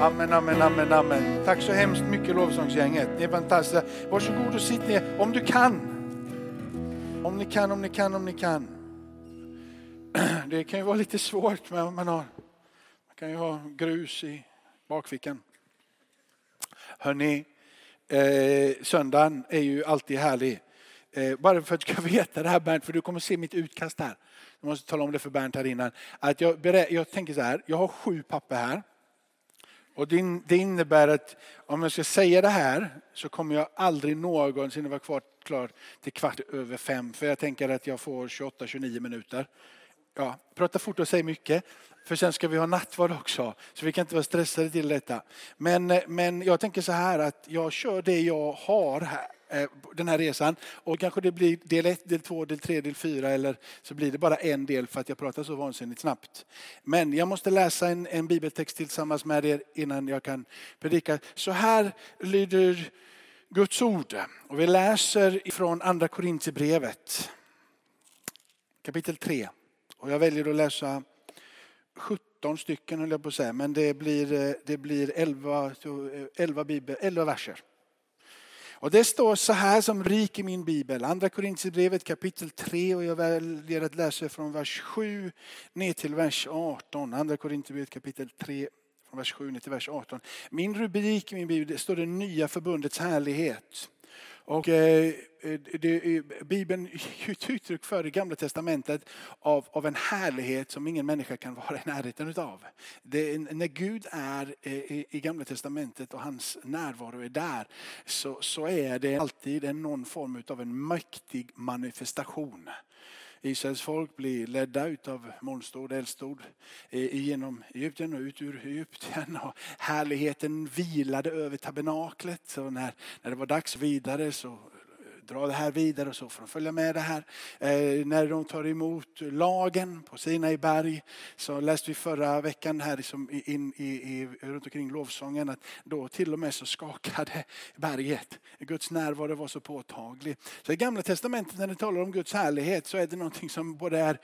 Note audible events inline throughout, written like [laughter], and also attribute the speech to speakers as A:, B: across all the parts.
A: Amen, amen, amen, amen. Tack så hemskt mycket lovsångsgänget. Ni är fantastiska. Varsågod och sitt ner om du kan. Om ni kan, om ni kan, om ni kan. [clears throat] Det kan ju vara lite svårt men man, har, man kan ju ha grus i bakfickan. Hörni, eh, söndagen är ju alltid härlig. Eh, bara för att du ska [laughs] veta det här Bernt, för du kommer se mitt utkast här. Jag måste tala om det för Bernt här innan. Att jag, jag tänker så här, jag har sju papper här. Och det innebär att om jag ska säga det här så kommer jag aldrig någonsin vara kvar klar till kvart över fem. För jag tänker att jag får 28-29 minuter. Ja, prata fort och säg mycket. För sen ska vi ha nattvard också. Så vi kan inte vara stressade till detta. Men, eh, men jag tänker så här att jag kör det jag har här Eh, den här resan. Och kanske det blir del 1, del 2, del 3, del 4 eller så blir det bara en del för att jag pratar så vansinnigt snabbt. Men jag måste läsa en, en bibeltext tillsammans med er innan jag kan predika. Så här lyder Guds ord. Och vi läser från andra Korintierbrevet kapitel 3. Och jag väljer att läsa 17 stycken höll jag på att säga, men det blir, eh, det blir 11, 11, eh, bibel, 11 verser. Och det står så här som rik i min bibel. Andra Korintierbrevet kapitel 3 och jag väljer att läsa från vers 7 ner till vers 18. Andra Korintierbrevet kapitel 3 från vers 7 ner till vers 18. Min rubrik i min bibel står det nya förbundets härlighet. Och eh, eh det, Bibeln är ett uttryck för det gamla testamentet av, av en härlighet som ingen människa kan vara i närheten av. Det, när Gud är eh, i, i gamla testamentet och hans närvaro är där så, så är det alltid en, någon form av en mäktig manifestation. Israels folk blir ledda utav molnstod, eldstod eh, genom Egypten och ut ur Egypten. Och härligheten vilade över tabernaklet. Så när, när det var dags vidare så dra det här vidare och så får de följa med det här. Eh, när de tar emot lagen på Sinai berg så läste vi förra veckan här liksom in, i, i, runt omkring lovsången att då till och med så skakade [laughs] berget. Guds närvaro var så påtaglig. Så i gamla testamentet när det talar om Guds härlighet så är det någonting som både är,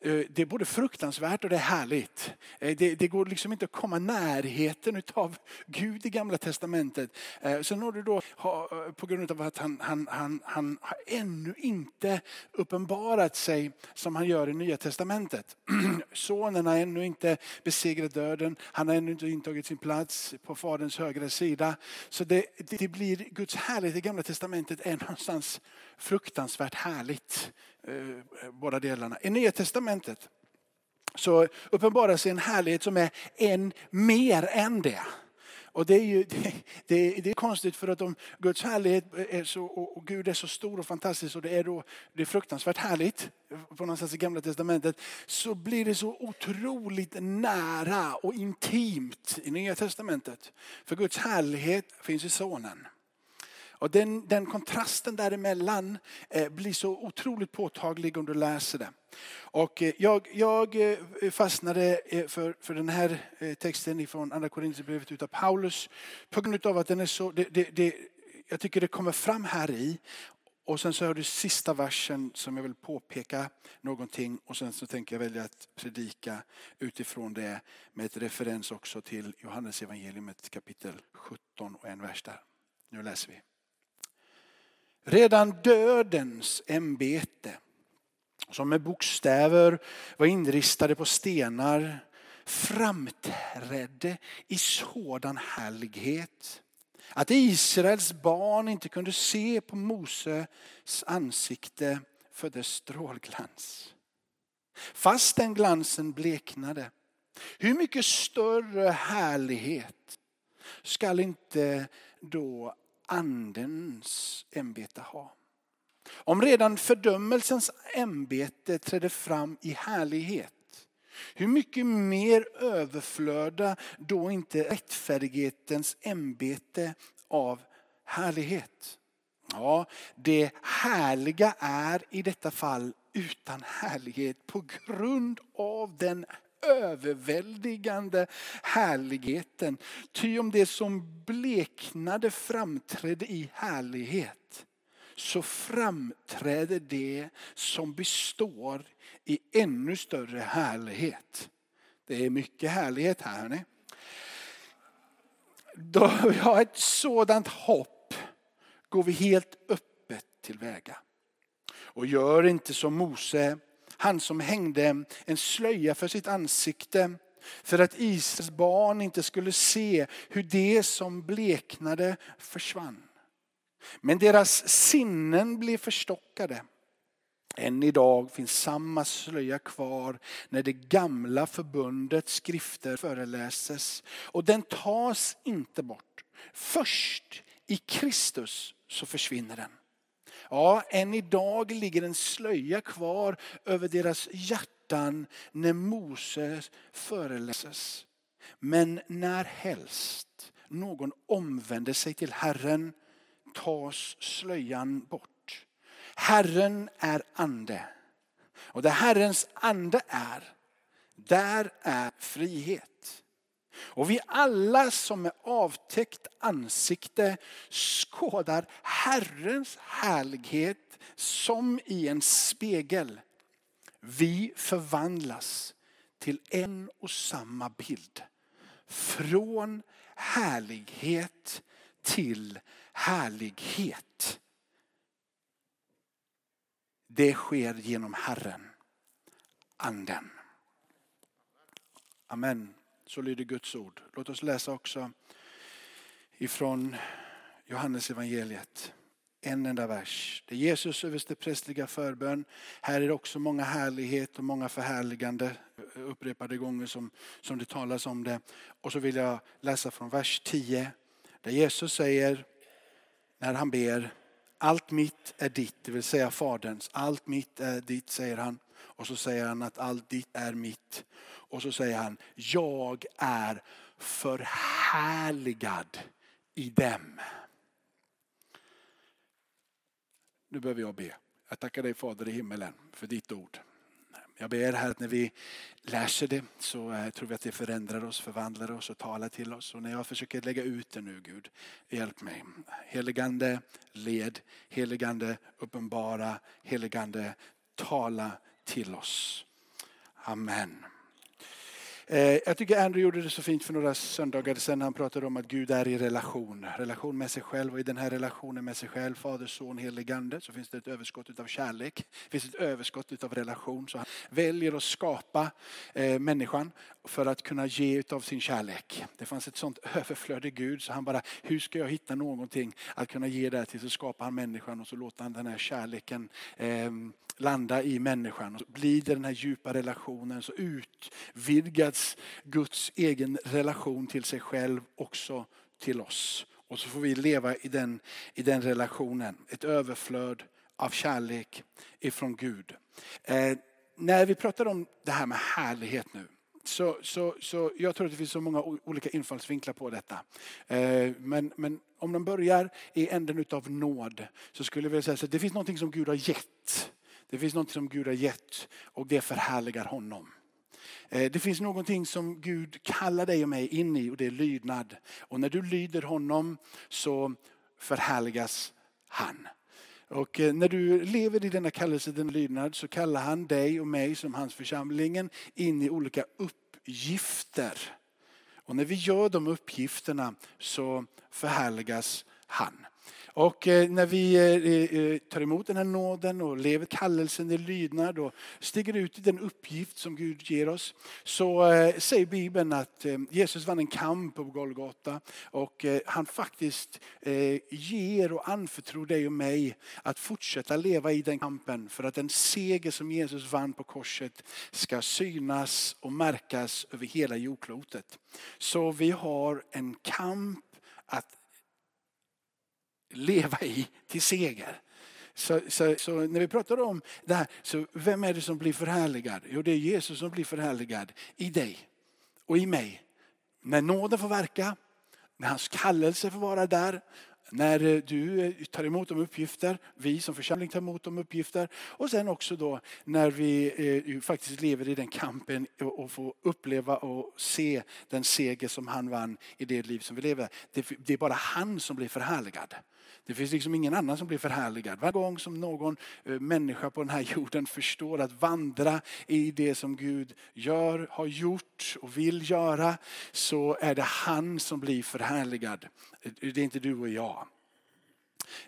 A: eh, det är både fruktansvärt och det är härligt. Eh, det, det går liksom inte att komma närheten av Gud i gamla testamentet. Eh, sen har du då eh, på grund av att han, han, han, han har ännu inte uppenbarat sig som han gör i Nya Testamentet. [clears throat] Sonen har ännu inte besegrat döden. Han har ännu inte intagit sin plats på Faderns högra sida. Så det, det blir Guds härlighet i Gamla Testamentet är någonstans fruktansvärt härligt. Eh, båda delarna. I Nya Testamentet så uppenbarar sig en härlighet som är en mer än det. Och det är ju [laughs] det, det, det, är konstigt för att om Guds härlighet är så, och Gud är så stor och fantastisk och det är, då, det är fruktansvärt härligt på någonstans i gamla testamentet så blir det så otroligt nära och intimt i nya testamentet. För Guds härlighet finns i sonen. Och den, den kontrasten däremellan eh, blir så otroligt påtaglig om du läser det. Och eh, jag, jag eh, fastnade för, för den här texten från Andra Korinthierbrevet utav Paulus på grund av att den är så, det, det, det, jag tycker det kommer fram här i. Och sen så har du sista versen som jag vill påpeka någonting och sen så tänker jag välja att predika utifrån det med ett referens också till Johannes evangeliet kapitel 17 och en vers där. Nu läser vi. Redan dödens ämbete som med bokstäver var inristade på stenar framträdde i sådan härlighet att Israels barn inte kunde se på Moses ansikte för dess strålglans. Fast den glansen bleknade, hur mycket större härlighet skall inte då andens ämbete ha. Om redan fördömelsens ämbete trädde fram i härlighet, hur mycket mer överflöda då inte rättfärdighetens ämbete av härlighet? Ja, det härliga är i detta fall utan härlighet på grund av den överväldigande härligheten. Ty om det som bleknade framträdde i härlighet så framträder det som består i ännu större härlighet. Det är mycket härlighet här. Hörni. då vi har ett sådant hopp går vi helt öppet tillväga. Och gör inte som Mose, han som hängde en slöja för sitt ansikte för att Israels barn inte skulle se hur det som bleknade försvann. Men deras sinnen blev förstockade. Än idag finns samma slöja kvar när det gamla förbundets skrifter föreläses. Och den tas inte bort. Först i Kristus så försvinner den. Ja, än idag ligger en slöja kvar över deras hjärtan när Moses föreläses. Men när helst någon omvänder sig till Herren tas slöjan bort. Herren är ande. Och där Herrens ande är, där är frihet. Och vi alla som med avtäckt ansikte skådar Herrens härlighet som i en spegel. Vi förvandlas till en och samma bild. Från härlighet till härlighet. Det sker genom Herren, anden. Amen. Så lyder Guds ord. Låt oss läsa också ifrån Johannes evangeliet. En enda vers. Det är Jesus översteprästliga förbön. Här är det också många härlighet och många förhärligande eh, upprepade gånger som, som det talas om det. Och så vill jag läsa från vers 10. Där Jesus säger när han ber allt mitt är ditt, det vill säga Faderns. Allt mitt är ditt, säger han. Och så säger han att allt ditt är mitt. Och så säger han, jag är förhärligad i dem. Nu behöver jag be. Jag tackar dig Fader i himmelen för ditt ord. Jag ber här att när vi läser det så eh, tror vi att det förändrar oss, förvandlar oss och talar till oss. Och när jag försöker lägga ut det nu Gud, hjälp mig. Heligande led, heligande uppenbara, heligande tala till oss. Amen. Eh, jag tycker Andrew gjorde det så fint för några söndagar sedan. Han pratade om att Gud är i relation. Relation med sig själv och i den här relationen med sig själv, Fader, Son, Helig Ande, så finns det ett överskott av kärlek. Det finns ett överskott av relation. Så han väljer att skapa eh, människan för att kunna ge av sin kärlek. Det fanns ett sånt överflöd i Gud så han bara, hur ska jag hitta någonting att kunna ge det till? Så skapar han människan och så låter han den här kärleken eh, landa i människan. Och så blir det den här djupa relationen så utvidgas Guds egen relation till sig själv också till oss. Och så får vi leva i den, i den relationen. Ett överflöd av kärlek ifrån Gud. Eh, när vi pratar om det här med härlighet nu. Så, så, så jag tror att det finns så många olika infallsvinklar på detta. Eh, men, men om de börjar i änden utav nåd så skulle jag vilja säga att det finns någonting som Gud har gett. Det finns något som Gud har gett och det förhärligar honom. Eh, det finns någonting som Gud kallar dig och mig in i och det är lydnad. Och när du lyder honom så förhärligas han. Och eh, när du lever i denna kallelse, den lydnad, så kallar han dig och mig som hans församlingen in i olika uppgifter. Och när vi gör de uppgifterna så förhärligas han. Och eh, när vi eh, eh, tar emot den här nåden och lever kallelsen i lydnad och stiger ut i den uppgift som Gud ger oss så säger Bibeln att Jesus vann en kamp på Golgata och han faktiskt ger och anförtror dig och mig att fortsätta leva i den kampen för att den seger som Jesus vann på korset ska synas och märkas över hela jordklotet. Så vi har en kamp att leva i till seger. Så, så, så, när vi pratar om det här, så vem är det som blir förhärligad? Jo, det är Jesus som blir förhärligad i dig och i mig. När nåden får verka, när hans kallelse får vara där, när eh, du eh, tar emot de uppgifter, vi som församling tar emot de uppgifter och sen också då när vi eh, faktiskt lever i den kampen och får uppleva och se den seger som han vann i det liv som vi lever. Det är bara han som blir förhärligad. Det finns liksom ingen annan som blir förhärligad. Varje gång som någon eh, människa på den här [laughs] jorden förstår att vandra i det som Gud gör, har gjort och vill göra så är det han som blir förhärligad. Eh, det är inte du och jag.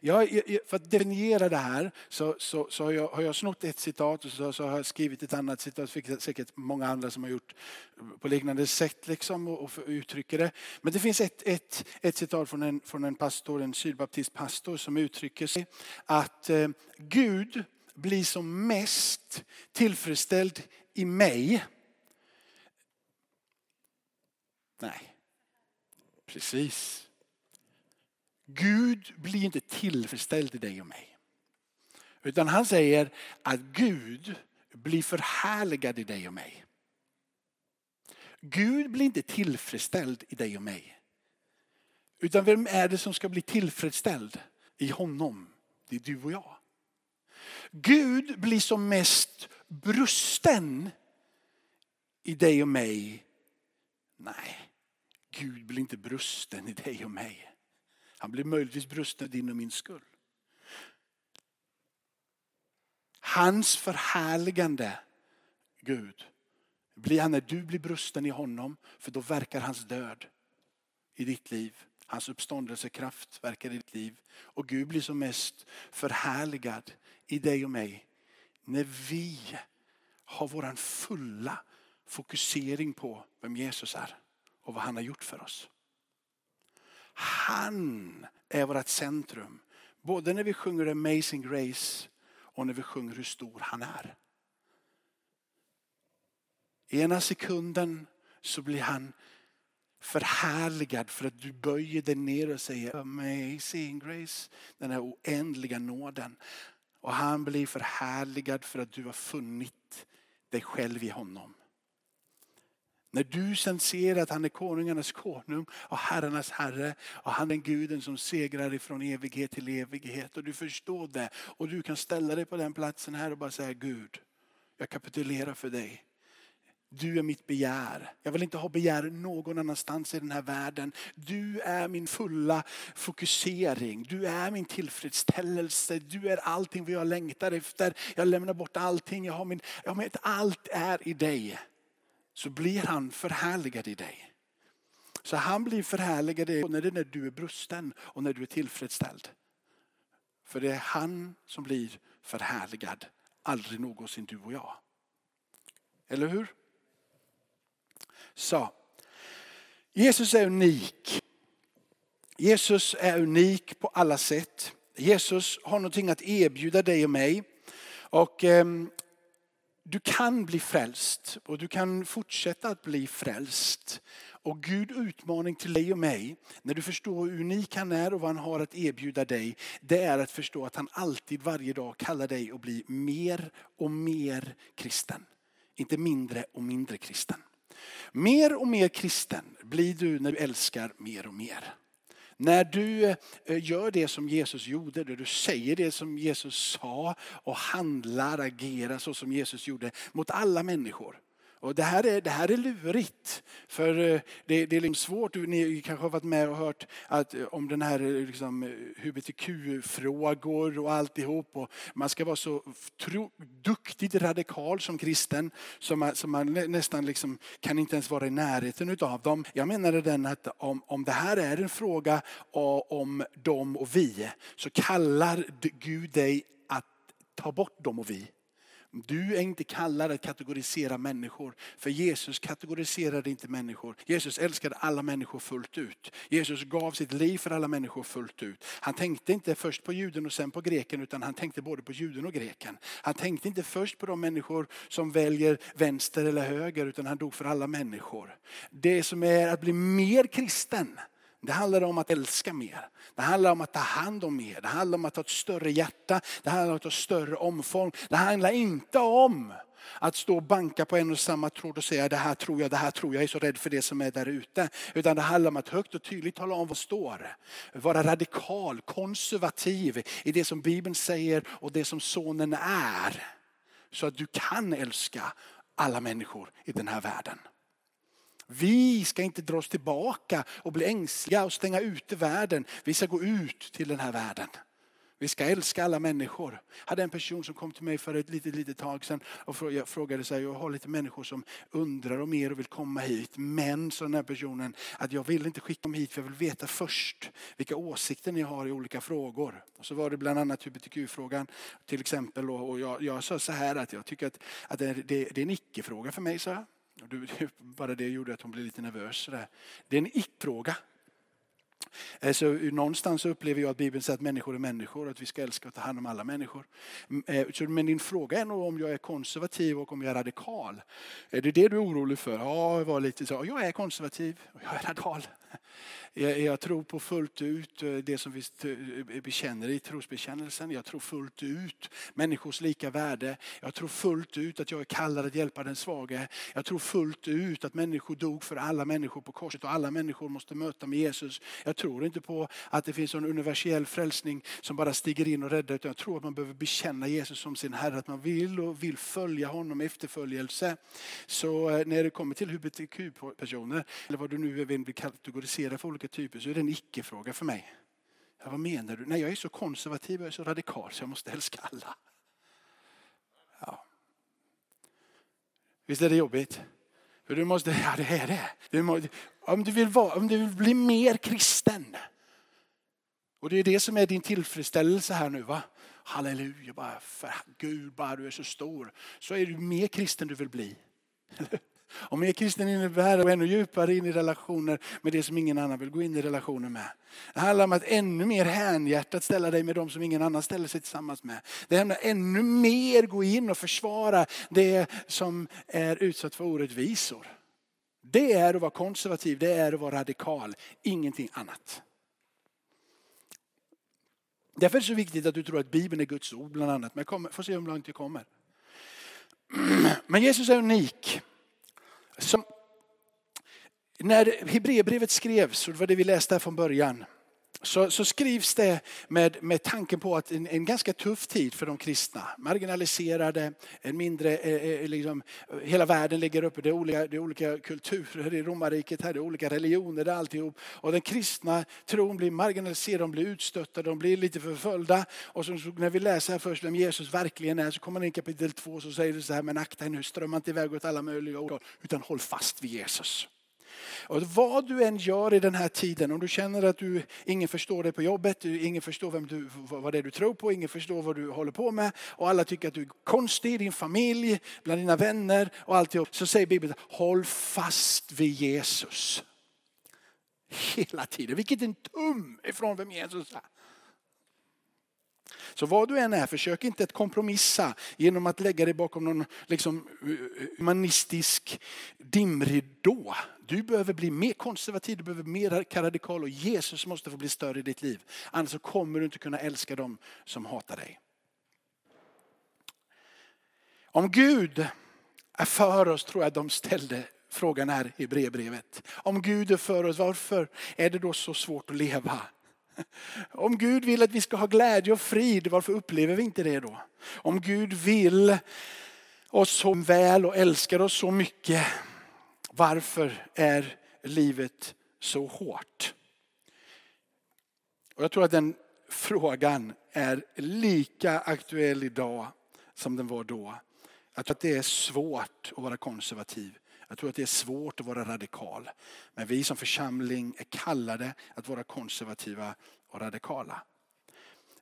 A: Jag, för att definiera det här så, så, så har, jag, har jag snott ett citat och så, så, har jag skrivit ett annat citat. Det finns säkert många andra som har gjort på liknande sätt liksom och, och uttrycker det. Men det finns ett, ett, ett citat från en, från en pastor, en sydbaptistpastor som uttrycker sig att eh, Gud blir som mest tillfredsställd i mig. Nej, precis. Gud blir inte tillfredsställd i dig och mig. Utan han säger att Gud blir förhärligad i dig och mig. Gud blir inte tillfredsställd i dig och mig. Utan vem är det som ska bli tillfredsställd i honom? Det är du och jag. Gud blir som mest brusten i dig och mig. Nej, Gud blir inte brusten i dig och mig. Han blir möjligtvis brusten din och min skull. Hans förhärligande Gud blir han när du blir brusten i honom. För då verkar hans död i ditt liv. Hans uppståndelsekraft verkar i ditt liv. Och Gud blir som mest förhärligad i dig och mig. När vi har våran fulla fokusering på vem Jesus är och vad han har gjort för oss. Han är vårt centrum. Både när vi sjunger Amazing Grace och när vi sjunger hur stor han är. Ena sekunden så blir han förhärligad för att du böjer dig ner och säger Amazing Grace. Den här oändliga nåden. Och han blir förhärligad för att du har funnit dig själv i honom. När du sen ser att han är konungarnas konung och herrarnas herre och han är guden som segrar ifrån evighet till evighet och du förstår det och du kan ställa dig på den platsen här och bara säga Gud, jag kapitulerar för dig. Du är mitt begär. Jag vill inte ha begär någon annanstans i den här världen. Du är min fulla fokusering. Du är min tillfredsställelse. Du är allting vad jag längtar efter. Jag lämnar bort allting. Jag har min, jag har allt är i dig så blir han förhärligad i dig. Så han blir förhärligad i dig när när du är brusten och när du är tillfredsställd. För det är han som blir förhärligad, aldrig någonsin du och jag. Eller hur? Så. Jesus är unik. Jesus är unik på alla sätt. Jesus har någonting att erbjuda dig och mig. Och ehm, du kan bli frälst och du kan fortsätta att bli frälst. Och Gud utmaning till dig och mig, när du förstår hur unik han är och vad han har att erbjuda dig, det är att förstå att han alltid varje dag kallar dig att bli mer och mer kristen. Inte mindre och mindre kristen. Mer och mer kristen blir du när du älskar mer och mer. När du eh, gör det som Jesus gjorde, när du säger det som Jesus sa och handlar, agerar så som Jesus gjorde mot alla människor. Och det, här är, det här är lurigt. För eh, det, det är liksom svårt, ni kanske har varit med och hört att, eh, om den här eh, liksom, hbtq-frågor och alltihop. Och man ska vara så tro, duktigt radikal som kristen så man, så man nästan liksom, kan inte ens vara i närheten av dem. Jag menar den att om, om det här är en fråga om dem och vi så kallar Gud dig att ta bort dem och vi du är inte kallad att kategorisera människor. För Jesus kategoriserade inte människor. Jesus älskade alla människor fullt ut. Jesus gav sitt liv för alla människor fullt ut. Han tänkte inte först på juden och sen på greken utan han tänkte både på juden och greken. Han tänkte inte först på de människor som väljer vänster eller höger utan han dog för alla människor. Det som är att bli mer kristen det handlar om att älska mer. Det handlar om att ta hand om mer. Det handlar om att ha ett större hjärta. Det handlar om att ha ett större omfång. Det handlar inte om att stå och banka på en och samma tråd och säga det här tror jag, det här tror jag, jag är så rädd för det som är där ute. Utan det handlar om att högt och tydligt tala om vad står. Vara radikal, konservativ i det som Bibeln säger och det som sonen är. Så att du kan älska alla människor i den här världen. Vi ska inte dra oss tillbaka och bli ängsliga och stänga ute världen. Vi ska gå ut till den här världen. Vi ska älska alla människor. Jag hade en person som kom till mig för ett litet, litet tag sedan och frågade sig, jag har lite människor som undrar om er och vill komma hit. Men, sa den här personen, att jag vill inte skicka dem hit för jag vill veta först vilka åsikter ni har i olika frågor. Och så var det bland annat hbtq-frågan till exempel. Och jag, jag sa så här att jag tycker att, att det, det, det är en icke-fråga för mig, sa jag bara det gjorde att hon blev lite nervös. Det är en icke-fråga. Eh, så någonstans upplever jag att Bibeln säger att människor är människor och att vi ska älska och ta hand om alla människor. Eh, men din fråga är nog om jag är konservativ och om jag är radikal. Är det det du är orolig för? Ja, jag var lite så. Jag är konservativ och jag är radikal. [laughs] Jag tror på fullt ut eh, det som vi eh, eh, bekänner i trosbekännelsen. Jag tror fullt ut människors lika värde. Jag tror fullt ut att jag är kallad att hjälpa den svage. Jag tror fullt ut att människor dog för alla människor på korset och alla människor måste möta med Jesus. Jag tror inte på att det finns en universell frälsning som bara stiger in och räddar utan jag tror att man behöver bekänna Jesus som sin Herre. Att man vill och vill följa honom i efterföljelse. Så när det kommer till hbtq-personer eller vad du nu vill kategorisera för olika typer så är det en icke-fråga för mig. Ja, vad menar du? Nej, jag är så konservativ och är så radikal så jag måste älska alla. Ja. Visst är det jobbigt? För du måste, ja det är det. Du måste, om, du vill vara, om du vill bli mer kristen. Och det är det som är din tillfredsställelse här nu va. Halleluja, bara för Gud, bara du är så stor. Så är du mer kristen du vill bli. Och mer kristen innebär att gå ännu djupare in i relationer med det som ingen annan vill gå in i relationer med. Det handlar om att ännu mer hänhjärtat ställa dig med de som ingen annan ställer sig tillsammans med. Det handlar om att ännu mer gå in och försvara det som är utsatt för orättvisor. Det är att vara konservativ, det är att vara radikal, ingenting annat. Därför är det så viktigt att du tror att Bibeln är Guds ord bland annat. Men jag får se hur långt jag kommer. [clears throat] Men Jesus är unik. Som, när Hebreerbrevet skrevs, och det var det vi läste här från början, så, så, skrivs det med, med tanken på att en, en, ganska tuff tid för de kristna. Marginaliserade, en mindre, eh, eh, eh liksom, hela världen ligger uppe. Det är olika, det är olika kulturer i romarriket, här, det är olika religioner, det är alltihop. Och den kristna tron blir marginaliserad, de blir utstötta, de blir lite förföljda. Och så, så, när vi läser här först vem Jesus verkligen är så kommer man in i kapitel två så säger det så här, men akta er nu, strömma inte iväg åt alla möjliga håll, utan håll fast vid Jesus. Och vad du än gör i den här tiden, om du känner att du, ingen förstår dig på jobbet, ingen förstår vem du, vad det är du tror på, ingen förstår vad du håller på med och alla tycker att du är konstig i din familj, bland dina vänner och alltihop. Så säger Bibeln, håll fast vid Jesus. Hela tiden, vilket en tum ifrån vem Jesus är. Så vad du än är, försök inte att kompromissa genom att lägga dig bakom någon liksom, humanistisk dimridå. Du behöver bli mer konservativ, du behöver bli mer radikal och Jesus måste få bli större i ditt liv. Annars kommer du inte kunna älska dem som hatar dig. Om Gud är för oss tror jag de ställde frågan här i brevbrevet. Om Gud är för oss, varför är det då så svårt att leva? [laughs] Om Gud vill att vi ska ha glädje och frid, varför upplever vi inte det då? Om Gud vill oss så väl och älskar oss så mycket, varför är livet så hårt? Och jag tror att den frågan är lika aktuell idag som den var då. Jag tror att det är svårt att vara konservativ. Jag tror att det är svårt att vara radikal. Men vi som församling är kallade att vara konservativa och radikala.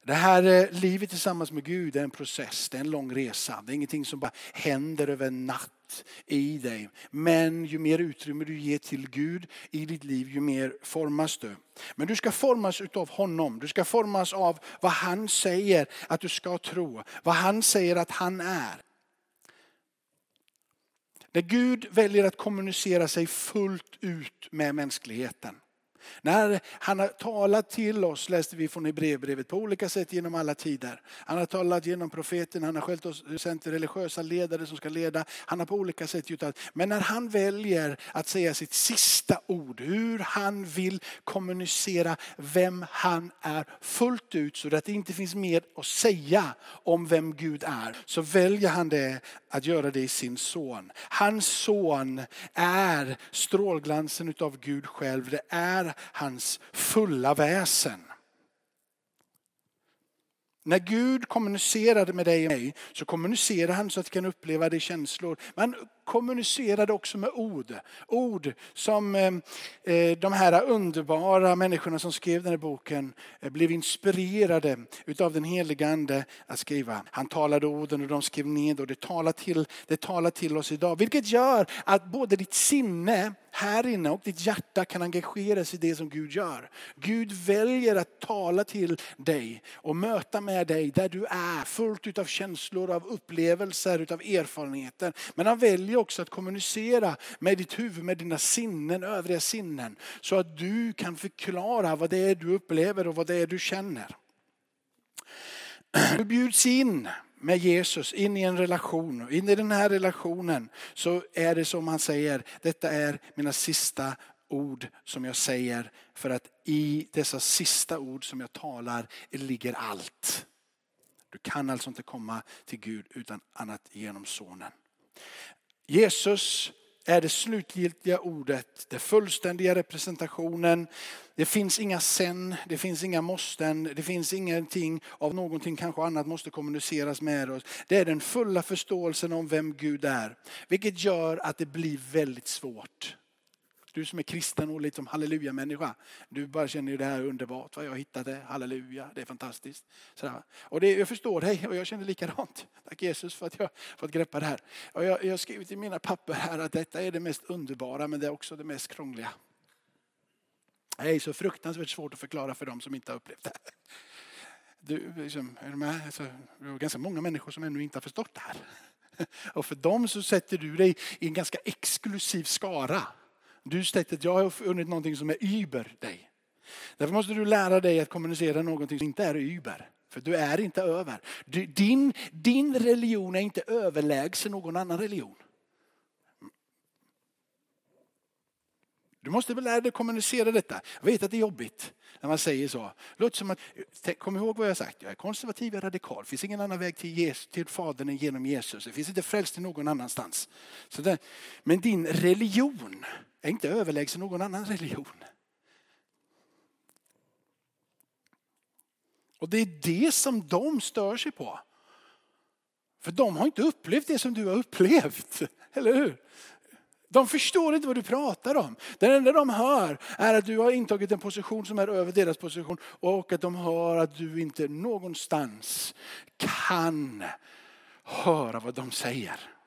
A: Det här eh, livet tillsammans med Gud är en process, det är en lång resa. Det är ingenting som bara händer över en natt i dig. Men ju mer utrymme du ger till Gud i ditt liv, ju mer formas du. Men du ska formas utav honom. Du ska formas av vad han säger att du ska tro. Vad han säger att han är. När Gud väljer att kommunicera sig fullt ut med mänskligheten när han har talat till oss, läste vi från Hebreerbrevet, på olika sätt genom alla tider. Han har talat genom profeten, han har själv oss, sänt religiösa ledare som ska leda. Han har på olika sätt gjort allt. Men när han väljer att säga sitt sista ord, hur han vill kommunicera vem han är fullt ut så att det inte finns mer att säga om vem Gud är, så väljer han det att göra det i sin son. Hans son är strålglansen utav Gud själv. Det är hans fulla väsen. När Gud kommunicerade med dig och mig så kommunicerade han så att vi kan uppleva det i känslor. Men kommunicerade också med ord. Ord som eh, eh, de här underbara människorna som skrev den här boken eh, blev inspirerade utav den helige ande att skriva. Han talade orden och de skrev ned och det talar till, det talar till oss idag. Vilket gör att både ditt sinne här inne och ditt hjärta kan engageras i det som Gud gör. Gud väljer att tala till dig och möta med dig där du är. Fullt utav känslor, av upplevelser, utav erfarenheter. Men han väljer också att kommunicera med ditt huvud, med dina sinnen, övriga sinnen. Så att du kan förklara vad det är du upplever och vad det är du känner. Du bjuds in med Jesus in i en relation. In i den här relationen så är det som han säger, detta är mina sista ord som jag säger. För att i dessa sista ord som jag talar ligger allt. Du kan alltså inte komma till Gud utan annat genom sonen. Jesus är det slutgiltiga ordet, den fullständiga representationen. Det finns inga sen, det finns inga måsten, det finns ingenting av någonting kanske annat måste kommuniceras med oss. Det är den fulla förståelsen om vem Gud är. Vilket gör att det blir väldigt svårt du som är kristen och liksom halleluja-människa. Du bara känner ju det här underbart. Vad jag har hittat det. Halleluja, det är fantastiskt. Sådär. Och det, jag förstår dig och jag känner likadant. Tack Jesus för att jag fått greppa det här. Och jag, jag har skrivit i mina papper här att detta är det mest underbara men det är också det mest krångliga. Det är så fruktansvärt svårt att förklara för dem som inte har upplevt det. Du, liksom, är du med? Alltså, det är ganska många människor som ännu inte har förstått det här. Och för dem så sätter du dig i en ganska exklusiv skara. Du sätter att jag har funnit någonting som är über dig. Därför måste du lära dig att kommunicera någonting som inte är über. För du är inte över. Du, din, din religion är inte överlägsen någon annan religion. Du måste väl lära dig kommunicera detta. Jag vet att det är jobbigt när man säger så. Låt som att, kom ihåg vad jag har sagt, jag är konservativ och radikal. Det finns ingen annan väg till, Jesus, till Fadern än genom Jesus. Det finns inte frälst någon annanstans. Så det, men din religion är inte överlägsen någon annan religion. Och det är det som de stör sig på. För de har inte upplevt det som du har upplevt. [laughs] Eller hur? De förstår inte vad du pratar om. Det enda de hör är att du har intagit en position som är över deras position och att de hör att du inte någonstans kan höra vad de säger.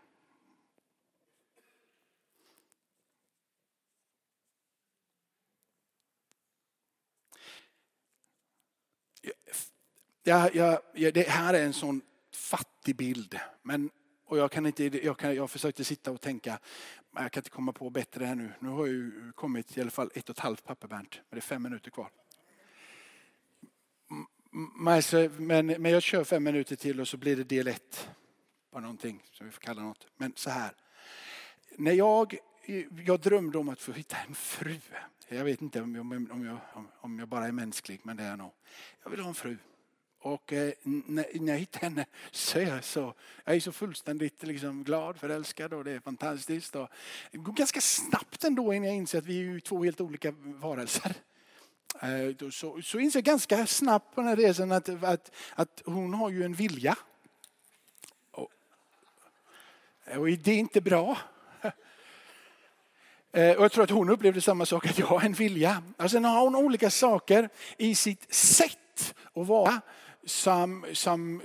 A: Jag, jag, det här är en sån fattig bild. Men, och jag, kan inte, jag, kan, jag försökte sitta och tänka, jag kan inte komma på bättre här nu. Nu har jag ju kommit i alla fall ett och ett halvt papper Bernt, men det är fem minuter kvar. Men, men jag kör fem minuter till och så blir det del ett på någonting som vi får kalla något. Men så här. När jag, jag drömde om att få hitta en fru. Jag vet inte om jag, om, jag, om jag bara är mänsklig, men det är jag nog. Jag vill ha en fru. Och eh, när, jag hittar henne [laughs] så är jag så, jag är så fullständigt liksom glad, förälskad och det är fantastiskt. Och det går ganska snabbt ändå innan jag inser att vi är två helt olika varelser. Eh, så, så inser jag ganska snabbt på den här resan att, att, att hon har ju en vilja. Och, och det är inte bra. [laughs] Eh, och jag tror att hon upplevde samma sak, att jag har en vilja. Alltså, och sen har hon olika saker i sitt sätt att vara som, som,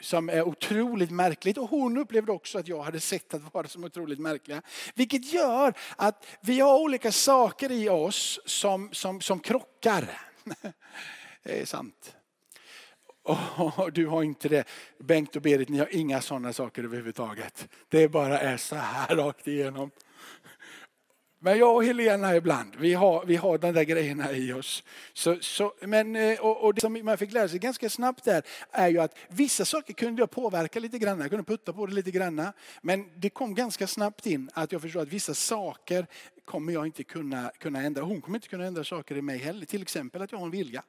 A: som är otroligt märkligt. Och hon upplevde också att jag hade sett att vara som otroligt märkliga. Vilket gör att vi har olika saker i oss som, som, som krockar. [laughs] Det är sant. Och du har inte det. Bengt och Berit, ni har inga sådana saker överhuvudtaget. Det bara är så här rakt igenom. Men jag och Helena ibland, vi har, vi har de där grejerna i oss. Så, så, men, eh, och, och det som man fick lära sig ganska snabbt där är ju att vissa saker kunde jag påverka lite grann, jag kunde putta på det lite grann. Men det kom ganska snabbt in att jag förstod att vissa saker kommer jag inte kunna, kunna ändra. Hon kommer inte kunna ändra saker i mig heller. Till exempel att jag har en vilja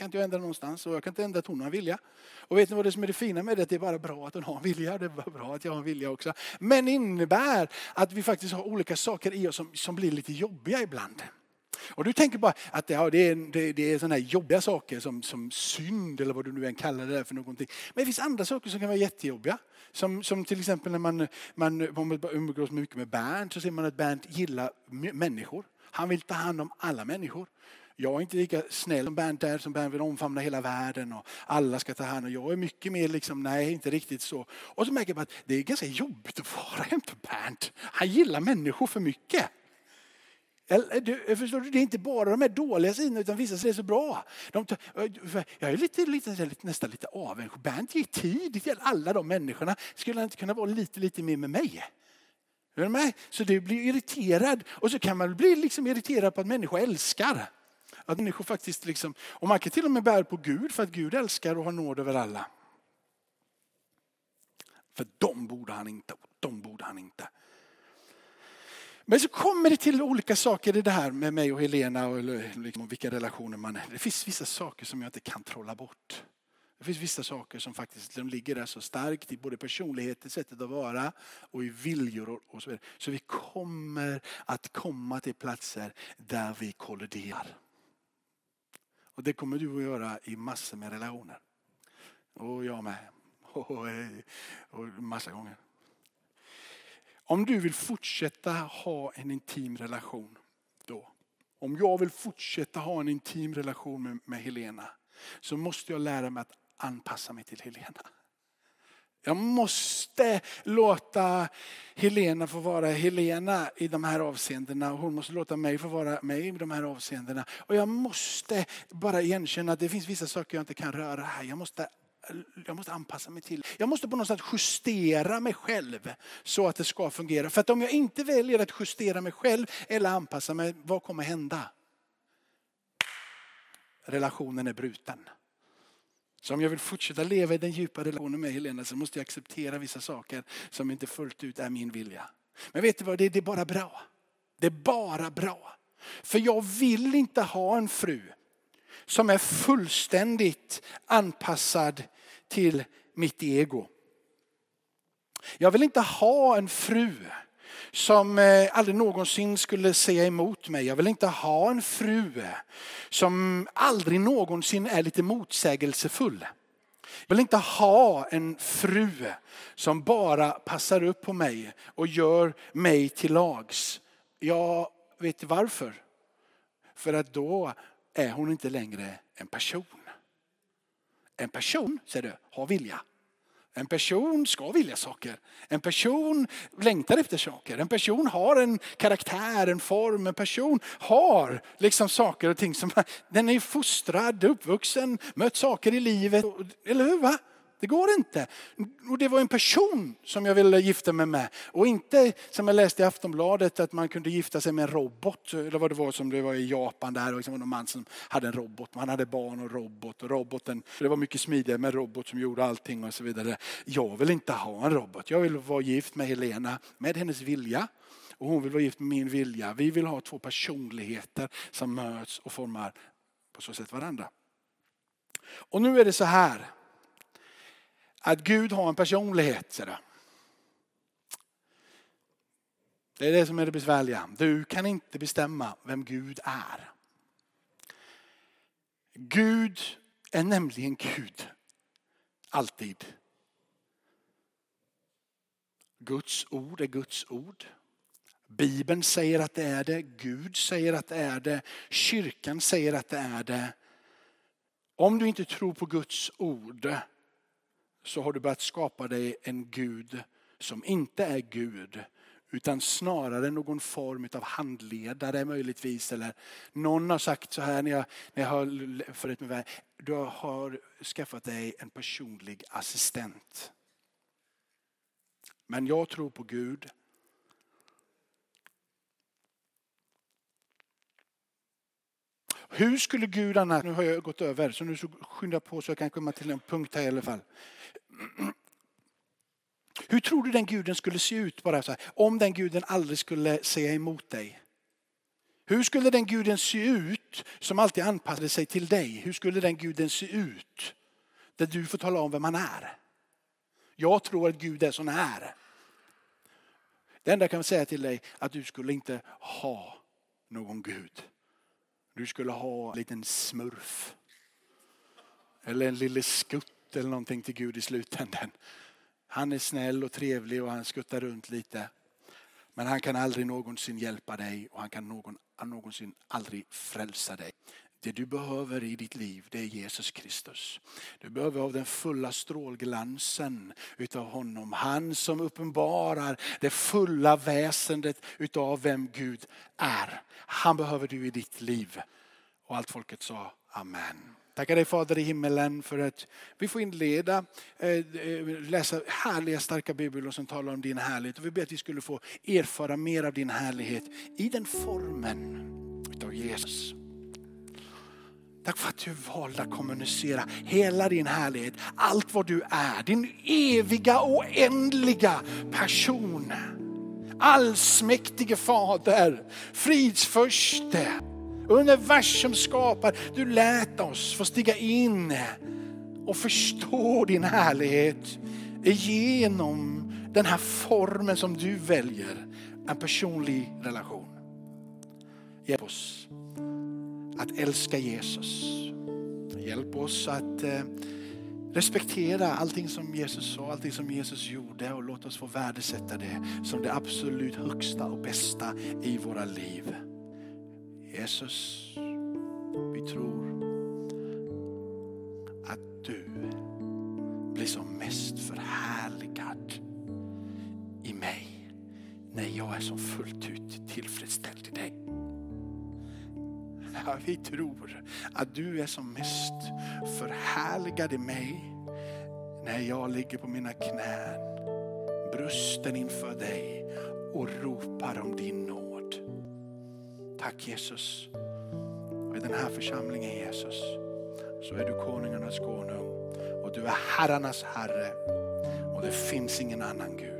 A: kan inte jag ändra någonstans och jag kan inte ändra att hon har en vilja. Och vet ni vad det som är det fina med det? Det är bara bra att hon har en vilja. Det är bara bra att jag har en vilja också. Men innebär att vi faktiskt har olika saker i oss som, som blir lite jobbiga ibland. Och du tänker bara att ja, det, är, det, det är sådana här jobbiga saker som, som synd eller vad du nu än kallar det för någonting. Men det finns andra saker som kan vara jättejobbiga. Som, som till exempel när man, man, man umgås mycket med Bernt så ser man att Bernt gillar människor. Han vill ta hand om alla människor. Jag är inte lika snäll som Bernt är, som Bernt vill omfamna hela världen och alla ska ta hand om. Jag är mycket mer liksom, nej inte riktigt så. Och så märker man att det är ganska jobbigt att vara jämte Bernt. Han gillar människor för mycket. Eh, du, eh, förstår du, det är inte bara de här dåliga sidorna utan vissa är så bra. De, eh, jag är lite, lite, nästan lite avundsjuk. Bernt ger tid till alla de människorna. Skulle han inte kunna vara lite, lite mer med mig? Är du med? Så du blir irriterad och så kan man bli liksom irriterad på att människor älskar. Att människor faktiskt liksom, och man kan till och med bära på Gud för att Gud älskar och har nåd över alla. För de borde han inte, och de borde han inte. Men så kommer det till olika saker i det här med mig och Helena och liksom vilka relationer man är. Det finns vissa saker som jag inte kan trolla bort. Det finns vissa saker som faktiskt de ligger där så starkt i både personlighet, i sättet att vara och i viljor och så vidare. Så vi kommer att komma till platser där vi kolliderar. Och det kommer du att göra i massor med relationer. Och jag med. [laughs] Och, och massa gånger. Om du vill fortsätta ha en intim relation då. Om jag vill fortsätta ha en intim relation med, med Helena så måste jag lära mig att anpassa mig till Helena. Jag måste låta Helena få vara Helena i de här avseendena. Hon måste låta mig få vara mig i de här avseendena. Och jag måste bara igenkänna att det finns vissa saker jag inte kan röra här. Jag måste, jag måste anpassa mig till. Jag måste på något sätt justera mig själv så att det ska fungera. För att om jag inte väljer att justera mig själv eller anpassa mig, vad kommer hända? Relationen är bruten. Så om jag vill fortsätta leva i den djupa relationen med Helena så måste jag acceptera vissa saker som inte fullt ut är min vilja. Men vet du vad, det är bara bra. Det är bara bra. För jag vill inte ha en fru som är fullständigt anpassad till mitt ego. Jag vill inte ha en fru som eh, aldrig någonsin skulle säga emot mig. Jag vill inte ha en fru som aldrig någonsin är lite motsägelsefull. Jag vill inte ha en fru som bara passar upp på mig och gör mig till lags. Jag vet varför. För att då är hon inte längre en person. En person, säger du, har vilja. En person ska vilja saker. En person längtar efter saker. En person har en karaktär, en form. En person har liksom saker och ting som [laughs] den är fostrad, uppvuxen, mött saker i livet. Eller hur? Va? Det går inte. Och det var en person som jag ville gifta mig med. Och inte som jag läste i Aftonbladet att man kunde gifta sig med en robot. Eller vad det var som det var i Japan där. Liksom, och det var någon man som hade en robot. Man hade barn och robot. Och roboten, det var mycket smidigare med en robot som gjorde allting och så vidare. Jag vill inte ha en robot. Jag vill vara gift med Helena med hennes vilja. Och hon vill vara gift med min vilja. Vi vill ha två personligheter som möts och formar på så sätt varandra. Och nu är det så här att Gud har en personlighet. Det är det som är det besvärliga. Du kan inte bestämma vem Gud är. Gud är nämligen Gud. Alltid. Guds ord är Guds ord. Bibeln säger att det är det. Gud säger att det är det. Kyrkan säger att det är det. Om du inte tror på Guds ord så har du börjat skapa dig en Gud som inte är Gud utan snarare någon form av handledare möjligtvis. Eller någon har sagt så här när jag, när jag har förut med du har skaffat dig en personlig assistent. Men jag tror på Gud. Hur skulle Gud annars, nu har jag gått över så nu skyndar skynda på så jag kan komma till en punkt här i alla fall. Hur tror du den guden skulle se ut bara så här, om den guden aldrig skulle säga emot dig? Hur skulle den guden se ut som alltid anpassade sig till dig? Hur skulle den guden se ut? Där du får tala om vem han är. Jag tror att Gud är sån här. Det enda jag kan säga till dig att du skulle inte ha någon Gud. Du skulle ha en liten smurf. Eller en lille skutt eller någonting till Gud i slutändan. Han är snäll och trevlig och han skuttar runt lite. Men han kan aldrig någonsin hjälpa dig och han kan någon, någonsin aldrig frälsa dig. Det du behöver i ditt liv det är Jesus Kristus. Du behöver av den fulla strålglansen utav honom. Han som uppenbarar det fulla väsendet utav vem Gud är. Han behöver du i ditt liv. Och allt folket sa Amen. Tackar dig Fader i himmelen för att vi får inleda, eh, eh, läsa härliga starka bibelord som talar om din härlighet. Och vi ber att vi skulle få erfara mer av din härlighet i den formen utav Jesus. Tack för att du valde att kommunicera hela din härlighet, allt vad du är, din eviga oändliga person. Allsmäktige Fader, fridsförste, universum skapar. Du lät oss få stiga in och förstå din härlighet genom den här formen som du väljer, en personlig relation. Hjälp oss att älska Jesus. Hjälp oss att eh, respektera allting som Jesus sa, allting som Jesus gjorde och låt oss få värdesätta det som det absolut högsta och bästa i våra liv. Jesus, vi tror att du blir som mest förhärligad i mig när jag är som fullt ut tillfredsställd i dig. Ja, vi tror att du är som mest förhärligad i mig när jag ligger på mina knän, brösten inför dig och ropar om din nåd. Tack Jesus. Och I den här församlingen Jesus så är du konungarnas konung och du är herrarnas herre och det finns ingen annan Gud.